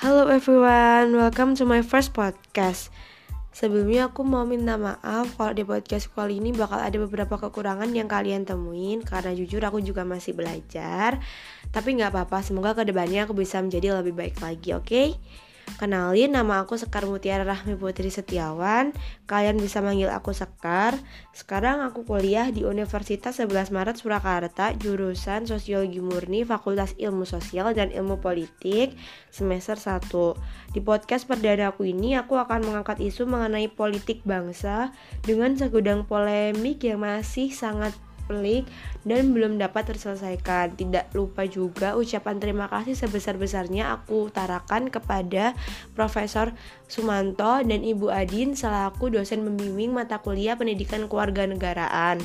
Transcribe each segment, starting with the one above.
Hello everyone, welcome to my first podcast. Sebelumnya aku mau minta maaf kalau di podcast kali ini bakal ada beberapa kekurangan yang kalian temuin karena jujur aku juga masih belajar. Tapi nggak apa-apa, semoga ke depannya aku bisa menjadi lebih baik lagi, oke? Okay? Kenalin nama aku Sekar Mutiara Rahmi Putri Setiawan. Kalian bisa manggil aku Sekar. Sekarang aku kuliah di Universitas 11 Maret Surakarta Jurusan Sosiologi Murni Fakultas Ilmu Sosial dan Ilmu Politik Semester 1 Di podcast perdana aku ini aku akan mengangkat isu mengenai politik bangsa Dengan segudang polemik yang masih sangat pelik dan belum dapat terselesaikan. Tidak lupa juga ucapan terima kasih sebesar-besarnya aku utarakan kepada Profesor Sumanto dan Ibu Adin selaku dosen membimbing mata kuliah pendidikan kewarganegaraan.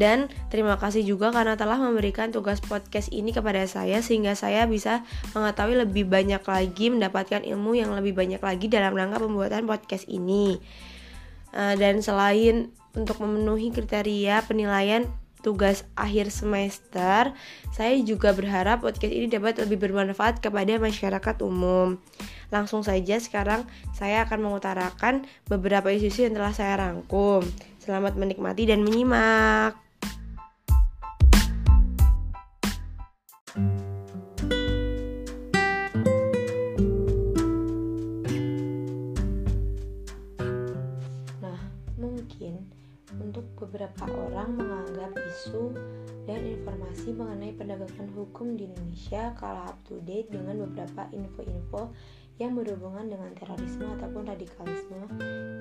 Dan terima kasih juga karena telah memberikan tugas podcast ini kepada saya sehingga saya bisa mengetahui lebih banyak lagi mendapatkan ilmu yang lebih banyak lagi dalam rangka pembuatan podcast ini. Eh, dan selain untuk memenuhi kriteria penilaian tugas akhir semester, saya juga berharap podcast ini dapat lebih bermanfaat kepada masyarakat umum. Langsung saja sekarang saya akan mengutarakan beberapa isu-isu yang telah saya rangkum. Selamat menikmati dan menyimak. Beberapa orang menganggap isu dan informasi mengenai penegakan hukum di Indonesia kalah up to date dengan beberapa info-info yang berhubungan dengan terorisme ataupun radikalisme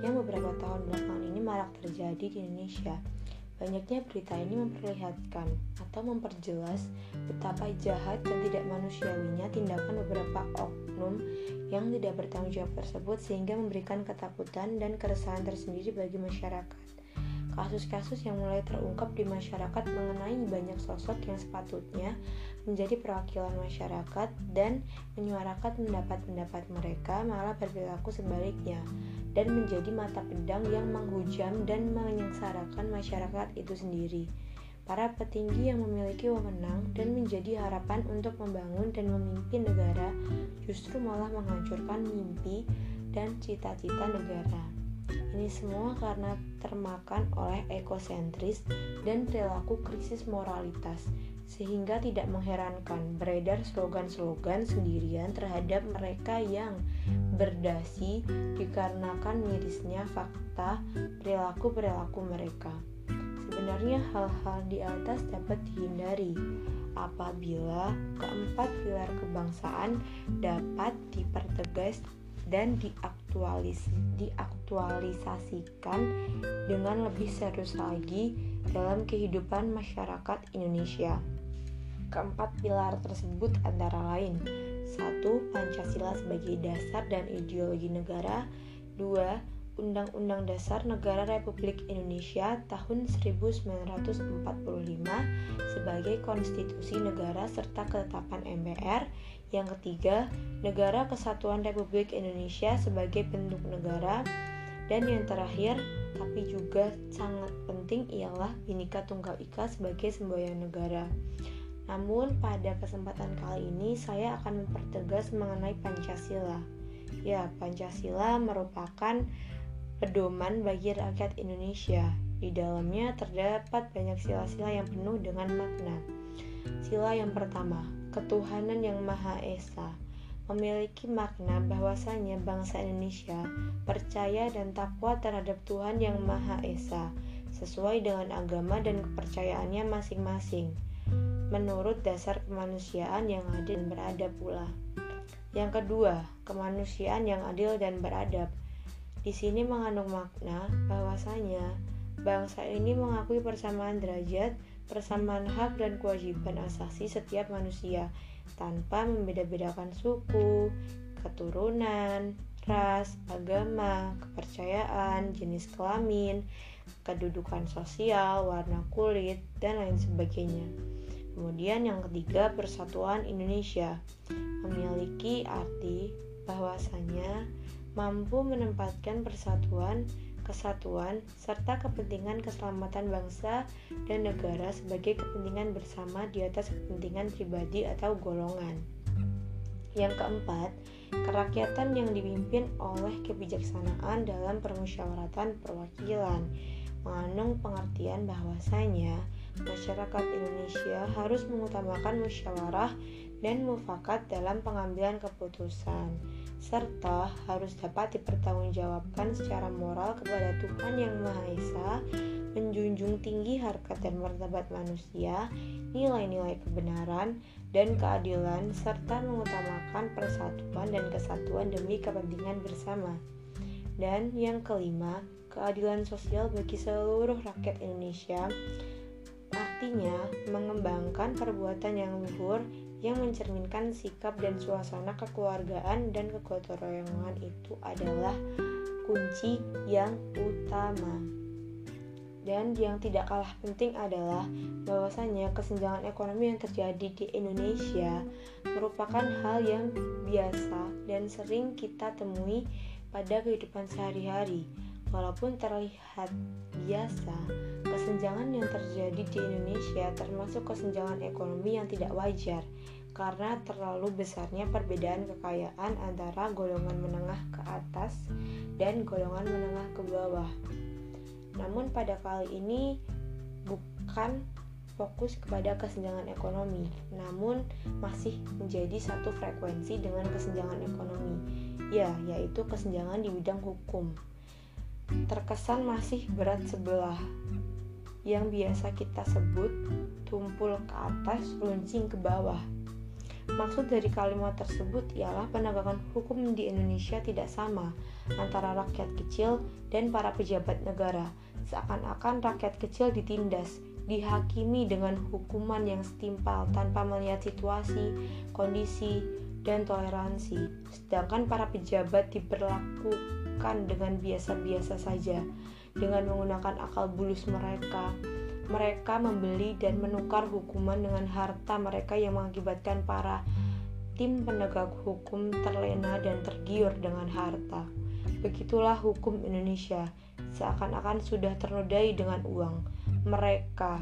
yang beberapa tahun belakangan ini marak terjadi di Indonesia. Banyaknya berita ini memperlihatkan atau memperjelas betapa jahat dan tidak manusiawinya tindakan beberapa oknum yang tidak bertanggung jawab tersebut sehingga memberikan ketakutan dan keresahan tersendiri bagi masyarakat kasus-kasus yang mulai terungkap di masyarakat mengenai banyak sosok yang sepatutnya menjadi perwakilan masyarakat dan menyuarakan pendapat-pendapat mereka malah berperilaku sebaliknya dan menjadi mata pedang yang menghujam dan menyengsarakan masyarakat itu sendiri. Para petinggi yang memiliki wewenang dan menjadi harapan untuk membangun dan memimpin negara justru malah menghancurkan mimpi dan cita-cita negara. Ini semua karena termakan oleh ekosentris dan perilaku krisis moralitas, sehingga tidak mengherankan beredar slogan-slogan sendirian terhadap mereka yang berdasi dikarenakan mirisnya fakta perilaku-perilaku mereka. Sebenarnya hal-hal di atas dapat dihindari apabila keempat pilar kebangsaan dapat dipertegas dan diaktualis diaktualisasikan dengan lebih serius lagi dalam kehidupan masyarakat Indonesia. Keempat pilar tersebut antara lain satu Pancasila sebagai dasar dan ideologi negara dua Undang-Undang Dasar Negara Republik Indonesia tahun 1945 sebagai konstitusi negara serta ketetapan MPR yang ketiga, negara kesatuan Republik Indonesia sebagai bentuk negara. Dan yang terakhir, tapi juga sangat penting ialah Bhinneka Tunggal Ika sebagai semboyan negara. Namun pada kesempatan kali ini saya akan mempertegas mengenai Pancasila. Ya, Pancasila merupakan pedoman bagi rakyat Indonesia. Di dalamnya terdapat banyak sila-sila yang penuh dengan makna. Sila yang pertama, ketuhanan yang Maha Esa memiliki makna bahwasanya bangsa Indonesia percaya dan takwa terhadap Tuhan yang Maha Esa sesuai dengan agama dan kepercayaannya masing-masing menurut dasar kemanusiaan yang adil dan beradab pula. Yang kedua, kemanusiaan yang adil dan beradab. Di sini mengandung makna bahwasanya bangsa ini mengakui persamaan derajat persamaan hak dan kewajiban asasi setiap manusia tanpa membeda-bedakan suku, keturunan, ras, agama, kepercayaan, jenis kelamin, kedudukan sosial, warna kulit, dan lain sebagainya. Kemudian yang ketiga, persatuan Indonesia memiliki arti bahwasanya mampu menempatkan persatuan kesatuan, serta kepentingan keselamatan bangsa dan negara sebagai kepentingan bersama di atas kepentingan pribadi atau golongan. Yang keempat, kerakyatan yang dipimpin oleh kebijaksanaan dalam permusyawaratan perwakilan mengandung pengertian bahwasanya masyarakat Indonesia harus mengutamakan musyawarah dan mufakat dalam pengambilan keputusan serta harus dapat dipertanggungjawabkan secara moral kepada Tuhan Yang Maha Esa, menjunjung tinggi harkat dan martabat manusia, nilai-nilai kebenaran dan keadilan, serta mengutamakan persatuan dan kesatuan demi kepentingan bersama. Dan yang kelima, keadilan sosial bagi seluruh rakyat Indonesia artinya mengembangkan perbuatan yang luhur yang mencerminkan sikap dan suasana kekeluargaan dan kegotong royongan itu adalah kunci yang utama. Dan yang tidak kalah penting adalah bahwasanya kesenjangan ekonomi yang terjadi di Indonesia merupakan hal yang biasa dan sering kita temui pada kehidupan sehari-hari. Walaupun terlihat biasa, kesenjangan yang terjadi di Indonesia termasuk kesenjangan ekonomi yang tidak wajar karena terlalu besarnya perbedaan kekayaan antara golongan menengah ke atas dan golongan menengah ke bawah. Namun pada kali ini bukan fokus kepada kesenjangan ekonomi, namun masih menjadi satu frekuensi dengan kesenjangan ekonomi, ya, yaitu kesenjangan di bidang hukum terkesan masih berat sebelah yang biasa kita sebut tumpul ke atas, runcing ke bawah. Maksud dari kalimat tersebut ialah penegakan hukum di Indonesia tidak sama antara rakyat kecil dan para pejabat negara. Seakan-akan rakyat kecil ditindas, dihakimi dengan hukuman yang setimpal tanpa melihat situasi, kondisi, dan toleransi. Sedangkan para pejabat diperlakukan dengan biasa-biasa saja dengan menggunakan akal bulus mereka. Mereka membeli dan menukar hukuman dengan harta mereka yang mengakibatkan para tim penegak hukum terlena dan tergiur dengan harta. Begitulah hukum Indonesia, seakan-akan sudah ternodai dengan uang. Mereka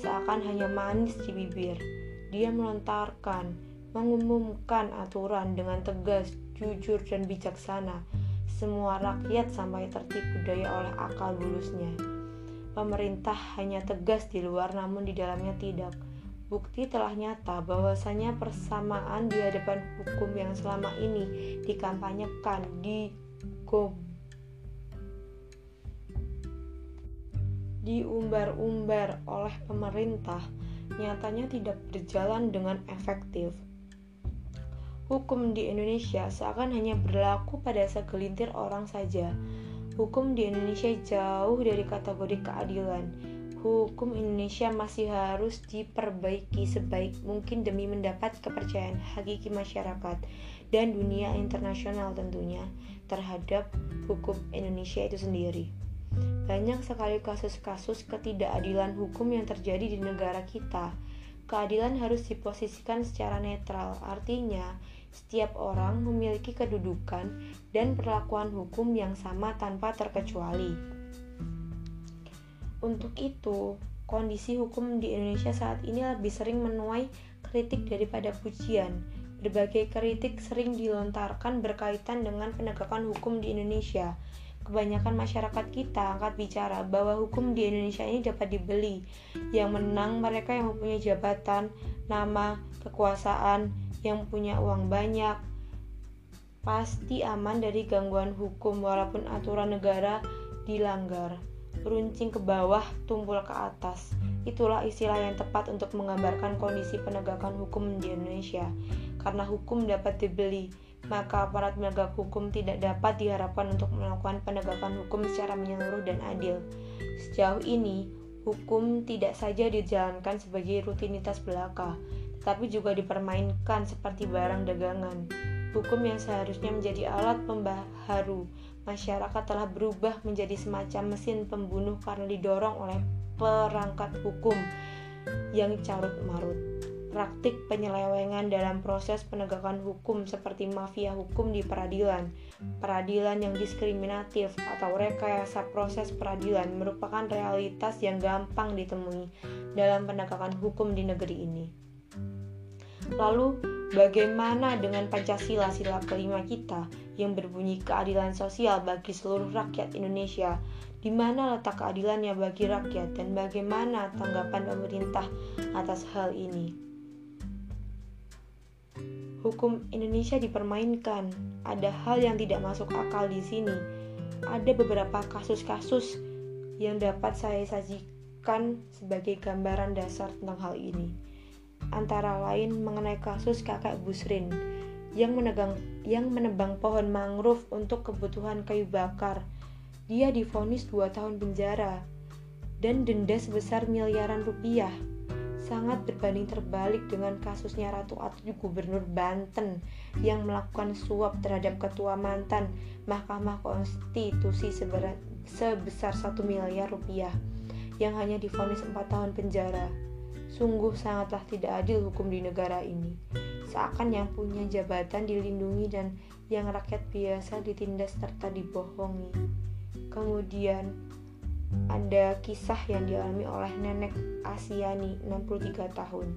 seakan hanya manis di bibir. Dia melontarkan, mengumumkan aturan dengan tegas, jujur, dan bijaksana semua rakyat sampai tertipu daya oleh akal bulusnya. Pemerintah hanya tegas di luar namun di dalamnya tidak. Bukti telah nyata bahwasanya persamaan di hadapan hukum yang selama ini dikampanyekan di diumbar-umbar oleh pemerintah nyatanya tidak berjalan dengan efektif. Hukum di Indonesia seakan hanya berlaku pada segelintir orang saja. Hukum di Indonesia jauh dari kategori keadilan. Hukum Indonesia masih harus diperbaiki sebaik mungkin demi mendapat kepercayaan hakiki masyarakat dan dunia internasional tentunya terhadap hukum Indonesia itu sendiri. Banyak sekali kasus-kasus ketidakadilan hukum yang terjadi di negara kita. Keadilan harus diposisikan secara netral, artinya setiap orang memiliki kedudukan dan perlakuan hukum yang sama tanpa terkecuali. Untuk itu, kondisi hukum di Indonesia saat ini lebih sering menuai kritik daripada pujian. Berbagai kritik sering dilontarkan berkaitan dengan penegakan hukum di Indonesia. Kebanyakan masyarakat kita angkat bicara bahwa hukum di Indonesia ini dapat dibeli. Yang menang mereka yang mempunyai jabatan, nama, kekuasaan, yang punya uang banyak pasti aman dari gangguan hukum walaupun aturan negara dilanggar. Runcing ke bawah, tumpul ke atas. Itulah istilah yang tepat untuk menggambarkan kondisi penegakan hukum di Indonesia. Karena hukum dapat dibeli, maka aparat penegak hukum tidak dapat diharapkan untuk melakukan penegakan hukum secara menyeluruh dan adil. Sejauh ini, hukum tidak saja dijalankan sebagai rutinitas belaka, tapi juga dipermainkan seperti barang dagangan. Hukum yang seharusnya menjadi alat pembaharu masyarakat telah berubah menjadi semacam mesin pembunuh karena didorong oleh perangkat hukum yang carut marut. Praktik penyelewengan dalam proses penegakan hukum seperti mafia hukum di peradilan, peradilan yang diskriminatif atau rekayasa proses peradilan merupakan realitas yang gampang ditemui dalam penegakan hukum di negeri ini. Lalu, Bagaimana dengan Pancasila sila kelima kita yang berbunyi keadilan sosial bagi seluruh rakyat Indonesia? Di mana letak keadilannya bagi rakyat dan bagaimana tanggapan pemerintah atas hal ini? Hukum Indonesia dipermainkan. Ada hal yang tidak masuk akal di sini. Ada beberapa kasus-kasus yang dapat saya sajikan sebagai gambaran dasar tentang hal ini antara lain mengenai kasus kakek Busrin yang menegang yang menebang pohon mangrove untuk kebutuhan kayu bakar. Dia difonis 2 tahun penjara dan denda sebesar miliaran rupiah. Sangat berbanding terbalik dengan kasusnya Ratu Atu Gubernur Banten yang melakukan suap terhadap ketua mantan Mahkamah Konstitusi sebesar 1 miliar rupiah yang hanya difonis 4 tahun penjara. Sungguh sangatlah tidak adil hukum di negara ini. Seakan yang punya jabatan dilindungi dan yang rakyat biasa ditindas serta dibohongi. Kemudian ada kisah yang dialami oleh nenek Asiani 63 tahun.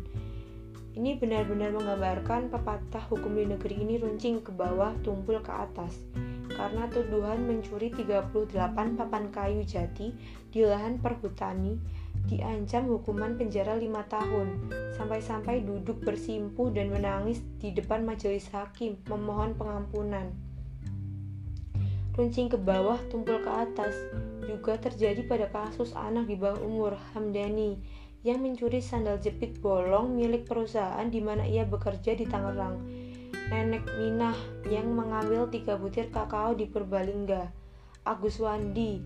Ini benar-benar menggambarkan pepatah hukum di negeri ini runcing ke bawah, tumpul ke atas. Karena tuduhan mencuri 38 papan kayu jati di lahan perhutani diancam hukuman penjara lima tahun, sampai-sampai duduk bersimpuh dan menangis di depan majelis hakim memohon pengampunan. Runcing ke bawah, tumpul ke atas, juga terjadi pada kasus anak di bawah umur Hamdani yang mencuri sandal jepit bolong milik perusahaan di mana ia bekerja di Tangerang. Nenek Minah yang mengambil tiga butir kakao di Purbalingga. Agus Wandi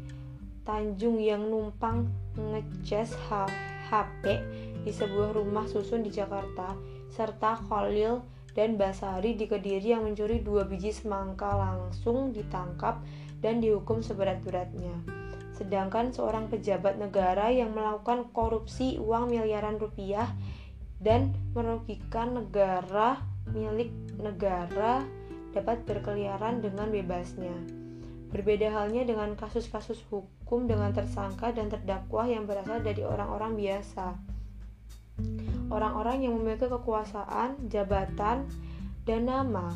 Tanjung yang numpang ngecas HP di sebuah rumah susun di Jakarta, serta Khalil dan Basari di Kediri yang mencuri dua biji semangka langsung ditangkap dan dihukum seberat-beratnya. Sedangkan seorang pejabat negara yang melakukan korupsi uang miliaran rupiah dan merugikan negara milik negara dapat berkeliaran dengan bebasnya. Berbeda halnya dengan kasus-kasus hukum dengan tersangka dan terdakwa yang berasal dari orang-orang biasa. Orang-orang yang memiliki kekuasaan, jabatan, dan nama.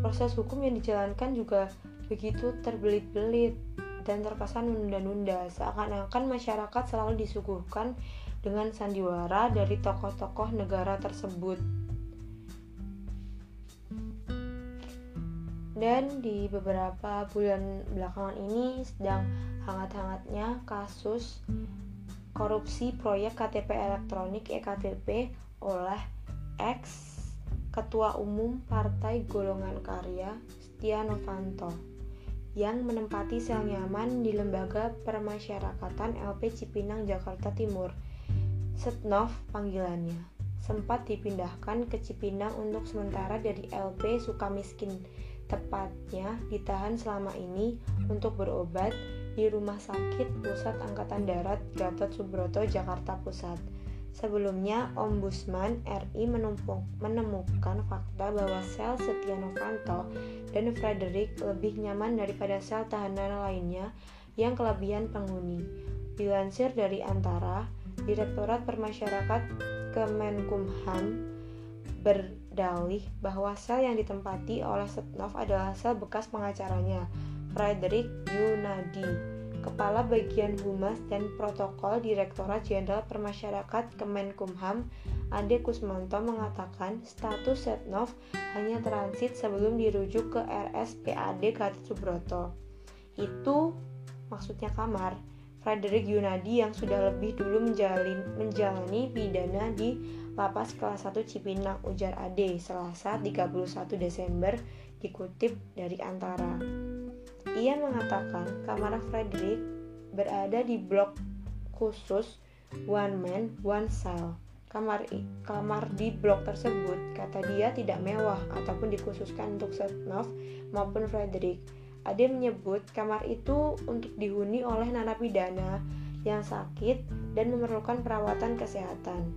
Proses hukum yang dijalankan juga begitu terbelit-belit dan terkesan menunda-nunda, seakan-akan masyarakat selalu disuguhkan dengan sandiwara dari tokoh-tokoh negara tersebut. dan di beberapa bulan belakangan ini sedang hangat-hangatnya kasus korupsi proyek KTP elektronik EKTP oleh ex Ketua Umum Partai Golongan Karya Setia Novanto yang menempati sel nyaman di Lembaga Permasyarakatan LP Cipinang Jakarta Timur. Setnov panggilannya sempat dipindahkan ke Cipinang untuk sementara dari LP Sukamiskin tepatnya ditahan selama ini untuk berobat di Rumah Sakit Pusat Angkatan Darat Gatot Subroto, Jakarta Pusat. Sebelumnya, Ombudsman RI menemukan fakta bahwa sel Setia Novanto dan Frederick lebih nyaman daripada sel tahanan lainnya yang kelebihan penghuni. Dilansir dari Antara, Direktorat Permasyarakat Kemenkumham berdalih bahwa sel yang ditempati oleh Setnov adalah sel bekas pengacaranya, Frederick Yunadi, Kepala Bagian Humas dan Protokol Direktorat Jenderal Permasyarakat Kemenkumham, Ade Kusmanto mengatakan status Setnov hanya transit sebelum dirujuk ke RSPAD Gatot Subroto. Itu maksudnya kamar. Frederick Yunadi yang sudah lebih dulu menjalani, menjalani pidana di Lapas kelas 1 Cipinang ujar Ade Selasa 31 Desember dikutip dari Antara. Ia mengatakan kamar Frederick berada di blok khusus one man one cell. Kamar kamar di blok tersebut kata dia tidak mewah ataupun dikhususkan untuk Setnov maupun Frederick. Ade menyebut kamar itu untuk dihuni oleh narapidana yang sakit dan memerlukan perawatan kesehatan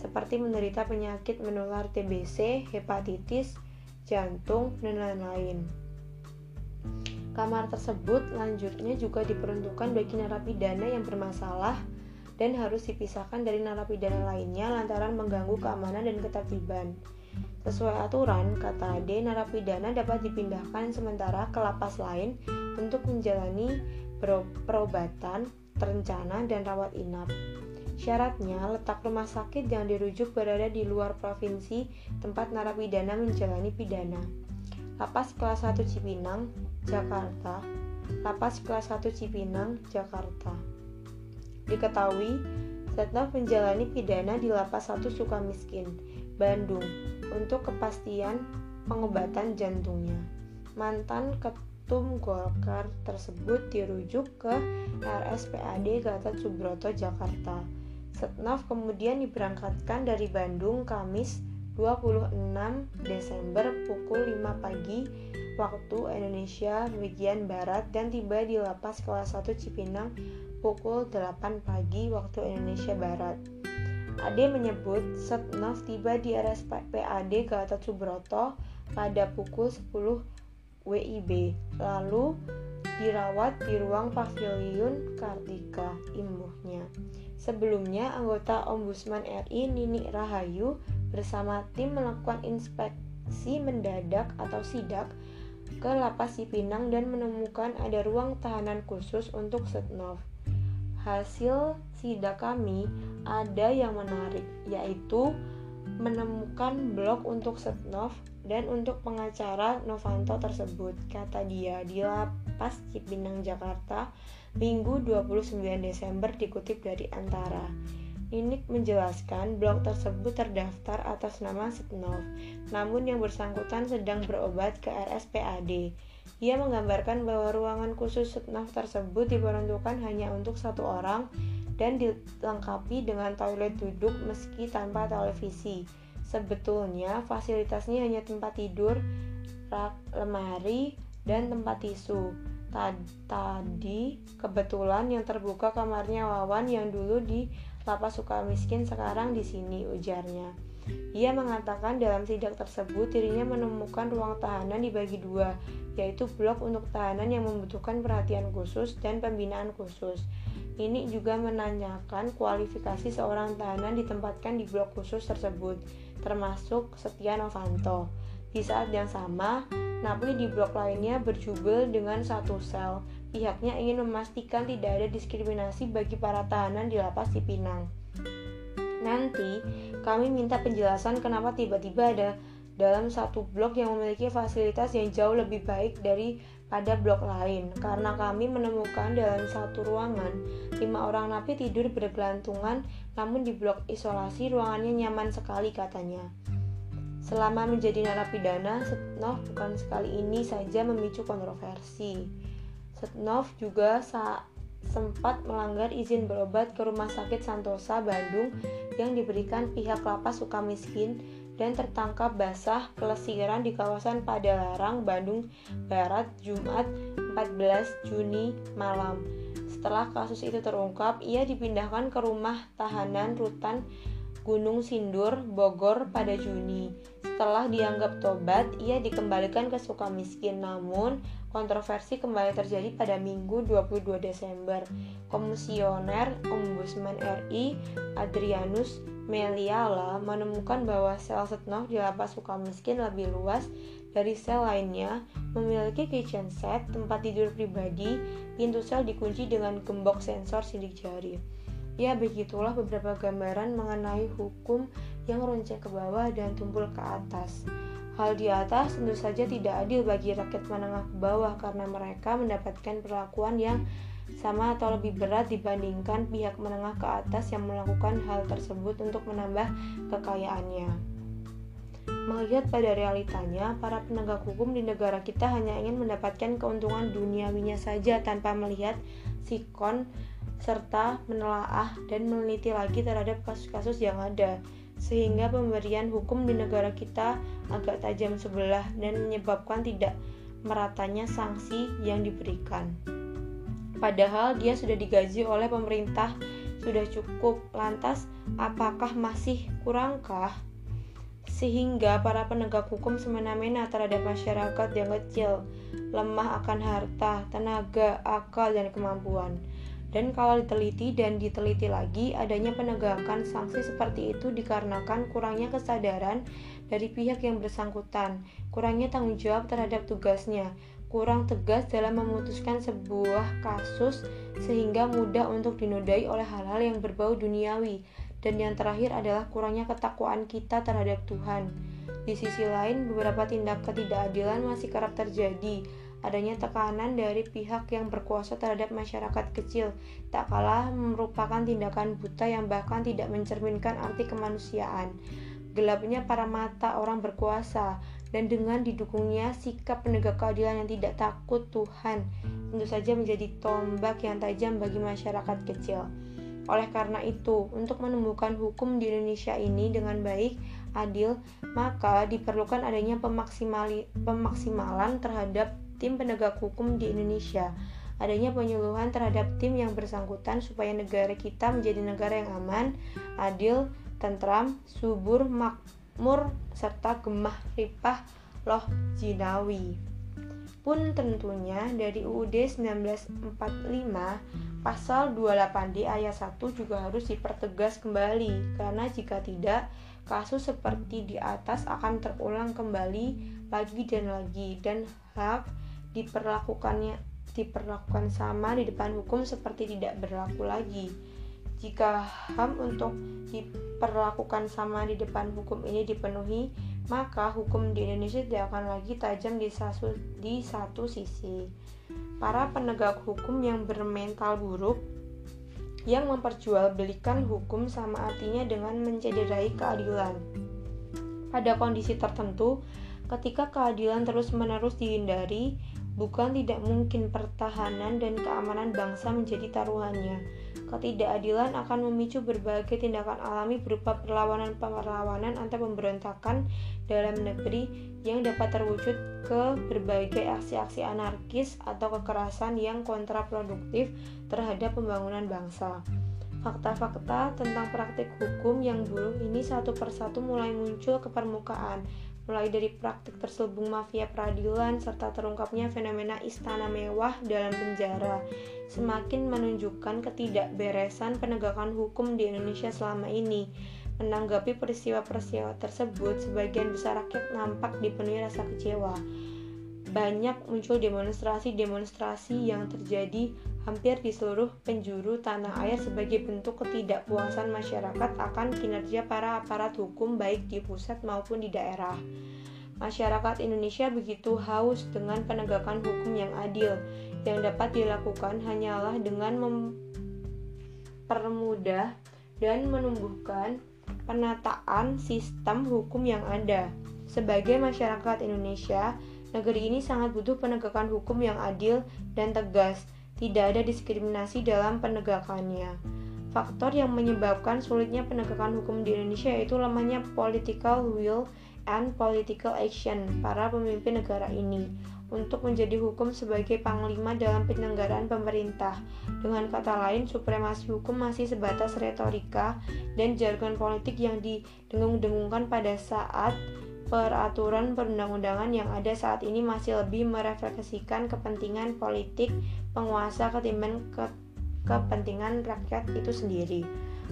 seperti menderita penyakit menular TBC, hepatitis, jantung, dan lain-lain. Kamar tersebut lanjutnya juga diperuntukkan bagi narapidana yang bermasalah dan harus dipisahkan dari narapidana lainnya lantaran mengganggu keamanan dan ketertiban. Sesuai aturan, kata D, narapidana dapat dipindahkan sementara ke lapas lain untuk menjalani perobatan terencana dan rawat inap. Syaratnya, letak rumah sakit yang dirujuk berada di luar provinsi tempat narapidana menjalani pidana. Lapas kelas 1 Cipinang, Jakarta. Lapas kelas 1 Cipinang, Jakarta. Diketahui, Setnov menjalani pidana di Lapas 1 Sukamiskin, Bandung, untuk kepastian pengobatan jantungnya. Mantan ketum Golkar tersebut dirujuk ke RSPAD Gatot Subroto, Jakarta. Setnov kemudian diberangkatkan dari Bandung Kamis 26 Desember pukul 5 pagi waktu Indonesia bagian Barat dan tiba di lapas kelas 1 Cipinang pukul 8 pagi waktu Indonesia Barat. Ade menyebut Setnov tiba di RSPAD Gatot Subroto pada pukul 10 WIB, lalu dirawat di ruang pavilion Kartika, imbuhnya. Sebelumnya, anggota Ombudsman RI Nini Rahayu bersama tim melakukan inspeksi mendadak atau sidak ke lapas Cipinang dan menemukan ada ruang tahanan khusus untuk Setnov. Hasil sidak kami ada yang menarik, yaitu menemukan blog untuk Setnov dan untuk pengacara Novanto tersebut, kata dia di lapas Cipinang, Jakarta, Minggu 29 Desember dikutip dari Antara. Ninik menjelaskan blog tersebut terdaftar atas nama Setnov, namun yang bersangkutan sedang berobat ke RSPAD. Ia menggambarkan bahwa ruangan khusus Setnov tersebut diperuntukkan hanya untuk satu orang dan dilengkapi dengan toilet duduk meski tanpa televisi. Sebetulnya fasilitasnya hanya tempat tidur, rak, lemari, dan tempat tisu. Tadi kebetulan yang terbuka kamarnya Wawan yang dulu di Lapas Sukamiskin sekarang di sini ujarnya. Ia mengatakan dalam sidak tersebut dirinya menemukan ruang tahanan dibagi dua, yaitu blok untuk tahanan yang membutuhkan perhatian khusus dan pembinaan khusus. Ini juga menanyakan kualifikasi seorang tahanan ditempatkan di blok khusus tersebut, termasuk Setia Novanto. Di saat yang sama, napi di blok lainnya berjubel dengan satu sel. Pihaknya ingin memastikan tidak ada diskriminasi bagi para tahanan di lapas Cipinang. Nanti kami minta penjelasan kenapa tiba-tiba ada dalam satu blok yang memiliki fasilitas yang jauh lebih baik dari pada blok lain. Karena kami menemukan dalam satu ruangan lima orang napi tidur bergelantungan namun di blok isolasi ruangannya nyaman sekali katanya. Selama menjadi narapidana Setnov bukan sekali ini saja memicu kontroversi Setnov juga sempat melanggar izin berobat ke Rumah Sakit Santosa Bandung yang diberikan pihak lapas Sukamiskin dan tertangkap basah pelesiran di kawasan Padalarang, Bandung Barat, Jumat 14 Juni malam. Setelah kasus itu terungkap, ia dipindahkan ke rumah tahanan rutan Gunung Sindur, Bogor pada Juni. Setelah dianggap tobat, ia dikembalikan ke Sukamiskin. Namun, kontroversi kembali terjadi pada Minggu 22 Desember. Komisioner Ombudsman RI Adrianus Meliala menemukan bahwa sel Setnov di lapas Sukamiskin lebih luas dari sel lainnya, memiliki kitchen set, tempat tidur pribadi, pintu sel dikunci dengan gembok sensor sidik jari. Ya begitulah beberapa gambaran mengenai hukum yang runcing ke bawah dan tumpul ke atas. Hal di atas tentu saja tidak adil bagi rakyat menengah ke bawah karena mereka mendapatkan perlakuan yang sama atau lebih berat dibandingkan pihak menengah ke atas yang melakukan hal tersebut untuk menambah kekayaannya. Melihat pada realitanya, para penegak hukum di negara kita hanya ingin mendapatkan keuntungan duniawinya saja tanpa melihat sikon serta menelaah dan meneliti lagi terhadap kasus-kasus yang ada sehingga pemberian hukum di negara kita agak tajam sebelah dan menyebabkan tidak meratanya sanksi yang diberikan. Padahal dia sudah digaji oleh pemerintah sudah cukup. Lantas apakah masih kurangkah? Sehingga para penegak hukum semena-mena terhadap masyarakat yang kecil, lemah akan harta, tenaga, akal, dan kemampuan Dan kalau diteliti dan diteliti lagi, adanya penegakan sanksi seperti itu dikarenakan kurangnya kesadaran dari pihak yang bersangkutan, kurangnya tanggung jawab terhadap tugasnya, kurang tegas dalam memutuskan sebuah kasus sehingga mudah untuk dinodai oleh hal-hal yang berbau duniawi. Dan yang terakhir adalah kurangnya ketakwaan kita terhadap Tuhan. Di sisi lain, beberapa tindak ketidakadilan masih kerap terjadi, adanya tekanan dari pihak yang berkuasa terhadap masyarakat kecil, tak kalah merupakan tindakan buta yang bahkan tidak mencerminkan arti kemanusiaan. Gelapnya para mata orang berkuasa, dan dengan didukungnya sikap penegak keadilan yang tidak takut Tuhan, tentu saja menjadi tombak yang tajam bagi masyarakat kecil. Oleh karena itu, untuk menumbuhkan hukum di Indonesia ini dengan baik, adil, maka diperlukan adanya pemaksimalan terhadap tim penegak hukum di Indonesia. Adanya penyuluhan terhadap tim yang bersangkutan supaya negara kita menjadi negara yang aman, adil, tentram, subur, makmur, serta gemah ripah loh jinawi. Pun tentunya dari UUD 1945 pasal 28D ayat 1 juga harus dipertegas kembali karena jika tidak kasus seperti di atas akan terulang kembali lagi dan lagi dan hak diperlakukannya diperlakukan sama di depan hukum seperti tidak berlaku lagi. Jika HAM untuk diperlakukan sama di depan hukum ini dipenuhi, maka hukum di Indonesia tidak akan lagi tajam di satu, di satu sisi. Para penegak hukum yang bermental buruk yang memperjualbelikan hukum sama artinya dengan mencederai keadilan. Pada kondisi tertentu, ketika keadilan terus-menerus dihindari, Bukan tidak mungkin pertahanan dan keamanan bangsa menjadi taruhannya. Ketidakadilan akan memicu berbagai tindakan alami berupa perlawanan-perlawanan antar pemberontakan dalam negeri yang dapat terwujud ke berbagai aksi-aksi anarkis atau kekerasan yang kontraproduktif terhadap pembangunan bangsa. Fakta-fakta tentang praktik hukum yang buruk ini satu persatu mulai muncul ke permukaan, mulai dari praktik terselubung mafia peradilan serta terungkapnya fenomena istana mewah dalam penjara, semakin menunjukkan ketidakberesan penegakan hukum di Indonesia selama ini. Menanggapi peristiwa-peristiwa tersebut, sebagian besar rakyat nampak dipenuhi rasa kecewa. Banyak muncul demonstrasi-demonstrasi yang terjadi hampir di seluruh penjuru tanah air sebagai bentuk ketidakpuasan masyarakat akan kinerja para aparat hukum baik di pusat maupun di daerah. Masyarakat Indonesia begitu haus dengan penegakan hukum yang adil, yang dapat dilakukan hanyalah dengan mempermudah dan menumbuhkan penataan sistem hukum yang ada. Sebagai masyarakat Indonesia, negeri ini sangat butuh penegakan hukum yang adil dan tegas tidak ada diskriminasi dalam penegakannya. Faktor yang menyebabkan sulitnya penegakan hukum di Indonesia yaitu lemahnya political will and political action para pemimpin negara ini untuk menjadi hukum sebagai panglima dalam penyelenggaraan pemerintah. Dengan kata lain, supremasi hukum masih sebatas retorika dan jargon politik yang didengung-dengungkan pada saat peraturan perundang-undangan yang ada saat ini masih lebih merefleksikan kepentingan politik penguasa ketimbang ke kepentingan rakyat itu sendiri.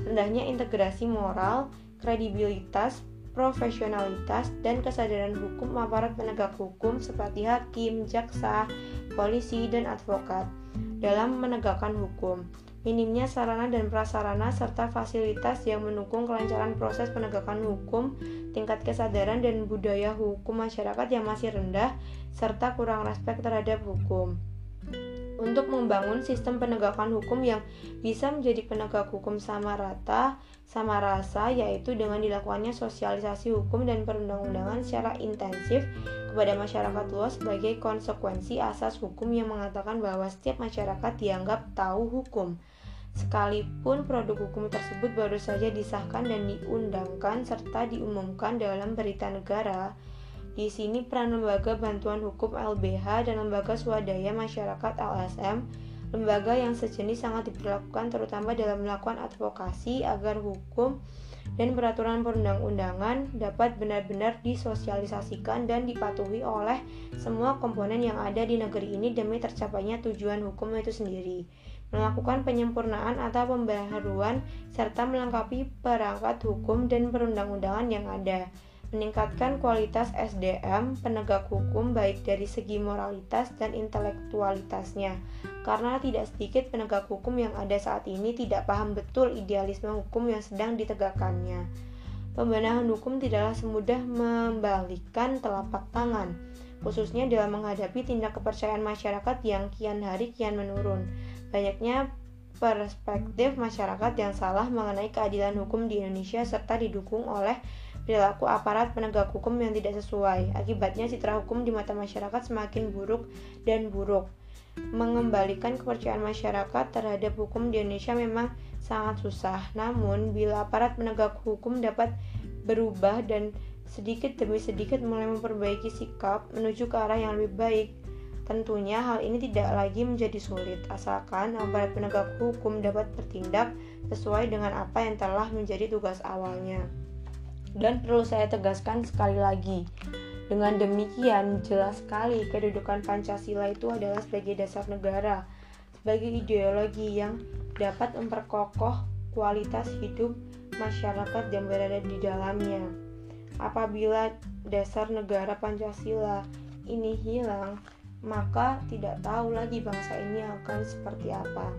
Rendahnya integrasi moral, kredibilitas, profesionalitas, dan kesadaran hukum aparat penegak hukum seperti hakim, jaksa, polisi, dan advokat dalam menegakkan hukum minimnya sarana dan prasarana serta fasilitas yang mendukung kelancaran proses penegakan hukum, tingkat kesadaran dan budaya hukum masyarakat yang masih rendah, serta kurang respek terhadap hukum. Untuk membangun sistem penegakan hukum yang bisa menjadi penegak hukum sama rata, sama rasa, yaitu dengan dilakukannya sosialisasi hukum dan perundang-undangan secara intensif kepada masyarakat luas sebagai konsekuensi asas hukum yang mengatakan bahwa setiap masyarakat dianggap tahu hukum sekalipun produk hukum tersebut baru saja disahkan dan diundangkan serta diumumkan dalam berita negara. Di sini peran lembaga bantuan hukum LBH dan lembaga swadaya masyarakat LSM, lembaga yang sejenis sangat diperlakukan terutama dalam melakukan advokasi agar hukum dan peraturan perundang-undangan dapat benar-benar disosialisasikan dan dipatuhi oleh semua komponen yang ada di negeri ini demi tercapainya tujuan hukum itu sendiri. melakukan penyempurnaan atau pembaharuan, serta melengkapi perangkat hukum dan perundang-undangan yang ada meningkatkan kualitas SDM penegak hukum baik dari segi moralitas dan intelektualitasnya. Karena tidak sedikit penegak hukum yang ada saat ini tidak paham betul idealisme hukum yang sedang ditegakkannya. Pembenahan hukum tidaklah semudah membalikkan telapak tangan, khususnya dalam menghadapi tindak kepercayaan masyarakat yang kian hari kian menurun. Banyaknya perspektif masyarakat yang salah mengenai keadilan hukum di Indonesia serta didukung oleh perilaku aparat penegak hukum yang tidak sesuai. Akibatnya citra hukum di mata masyarakat semakin buruk dan buruk. Mengembalikan kepercayaan masyarakat terhadap hukum di Indonesia memang sangat susah. Namun, bila aparat penegak hukum dapat berubah dan sedikit demi sedikit mulai memperbaiki sikap menuju ke arah yang lebih baik, Tentunya hal ini tidak lagi menjadi sulit, asalkan aparat penegak hukum dapat bertindak sesuai dengan apa yang telah menjadi tugas awalnya. Dan perlu saya tegaskan sekali lagi, dengan demikian jelas sekali kedudukan Pancasila itu adalah sebagai dasar negara, sebagai ideologi yang dapat memperkokoh kualitas hidup masyarakat yang berada di dalamnya. Apabila dasar negara Pancasila ini hilang, maka tidak tahu lagi bangsa ini akan seperti apa.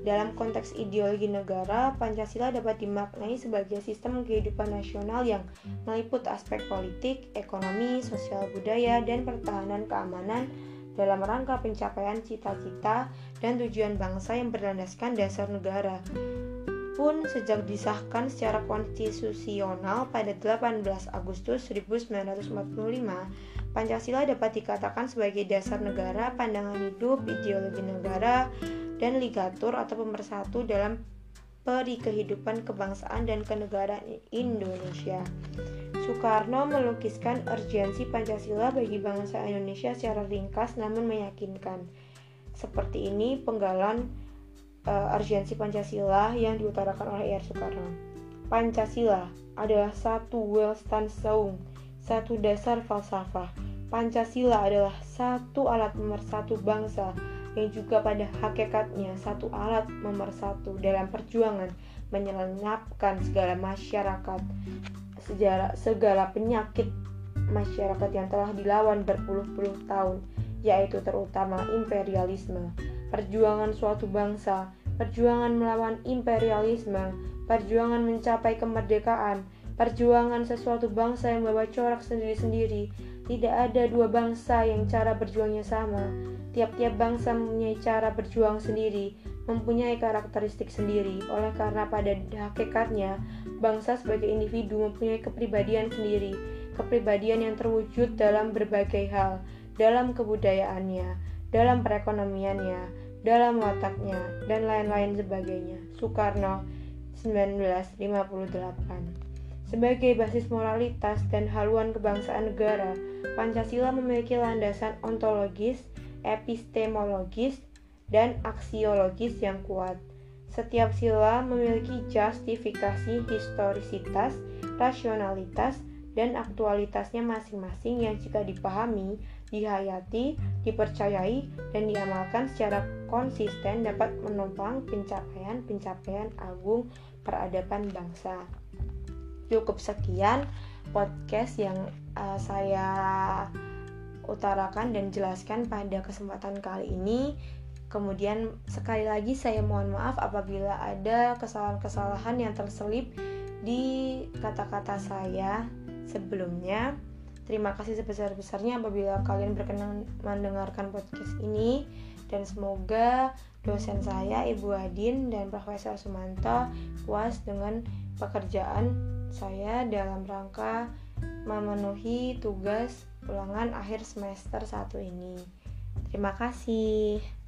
Dalam konteks ideologi negara, Pancasila dapat dimaknai sebagai sistem kehidupan nasional yang meliput aspek politik, ekonomi, sosial budaya, dan pertahanan keamanan dalam rangka pencapaian cita-cita dan tujuan bangsa yang berlandaskan dasar negara. Pun sejak disahkan secara konstitusional pada 18 Agustus 1945, Pancasila dapat dikatakan sebagai dasar negara, pandangan hidup, ideologi negara, dan ligatur atau pemersatu dalam peri kehidupan kebangsaan dan kenegaraan Indonesia. Soekarno melukiskan urgensi Pancasila bagi bangsa Indonesia secara ringkas namun meyakinkan. Seperti ini penggalan uh, urgensi Pancasila yang diutarakan oleh R. Soekarno. Pancasila adalah satu Welstansaung, satu dasar falsafah. Pancasila adalah satu alat pemersatu bangsa yang juga pada hakikatnya satu alat nomor satu dalam perjuangan menyelamatkan segala masyarakat sejarah segala penyakit masyarakat yang telah dilawan berpuluh-puluh tahun yaitu terutama imperialisme perjuangan suatu bangsa perjuangan melawan imperialisme perjuangan mencapai kemerdekaan perjuangan sesuatu bangsa yang membawa corak sendiri-sendiri tidak ada dua bangsa yang cara berjuangnya sama Tiap-tiap bangsa mempunyai cara berjuang sendiri, mempunyai karakteristik sendiri. Oleh karena pada hakikatnya, bangsa sebagai individu mempunyai kepribadian sendiri, kepribadian yang terwujud dalam berbagai hal, dalam kebudayaannya, dalam perekonomiannya, dalam wataknya, dan lain-lain sebagainya. Soekarno 1958 Sebagai basis moralitas dan haluan kebangsaan negara, Pancasila memiliki landasan ontologis, epistemologis, dan aksiologis yang kuat. Setiap sila memiliki justifikasi historisitas, rasionalitas, dan aktualitasnya masing-masing yang jika dipahami, dihayati, dipercayai, dan diamalkan secara konsisten dapat menopang pencapaian-pencapaian agung peradaban bangsa. Cukup sekian podcast yang uh, saya utarakan dan jelaskan pada kesempatan kali ini. Kemudian sekali lagi saya mohon maaf apabila ada kesalahan-kesalahan yang terselip di kata-kata saya sebelumnya. Terima kasih sebesar-besarnya apabila kalian berkenan mendengarkan podcast ini dan semoga dosen saya Ibu Adin dan Profesor Sumanto puas dengan pekerjaan saya dalam rangka memenuhi tugas ulangan akhir semester 1 ini. Terima kasih.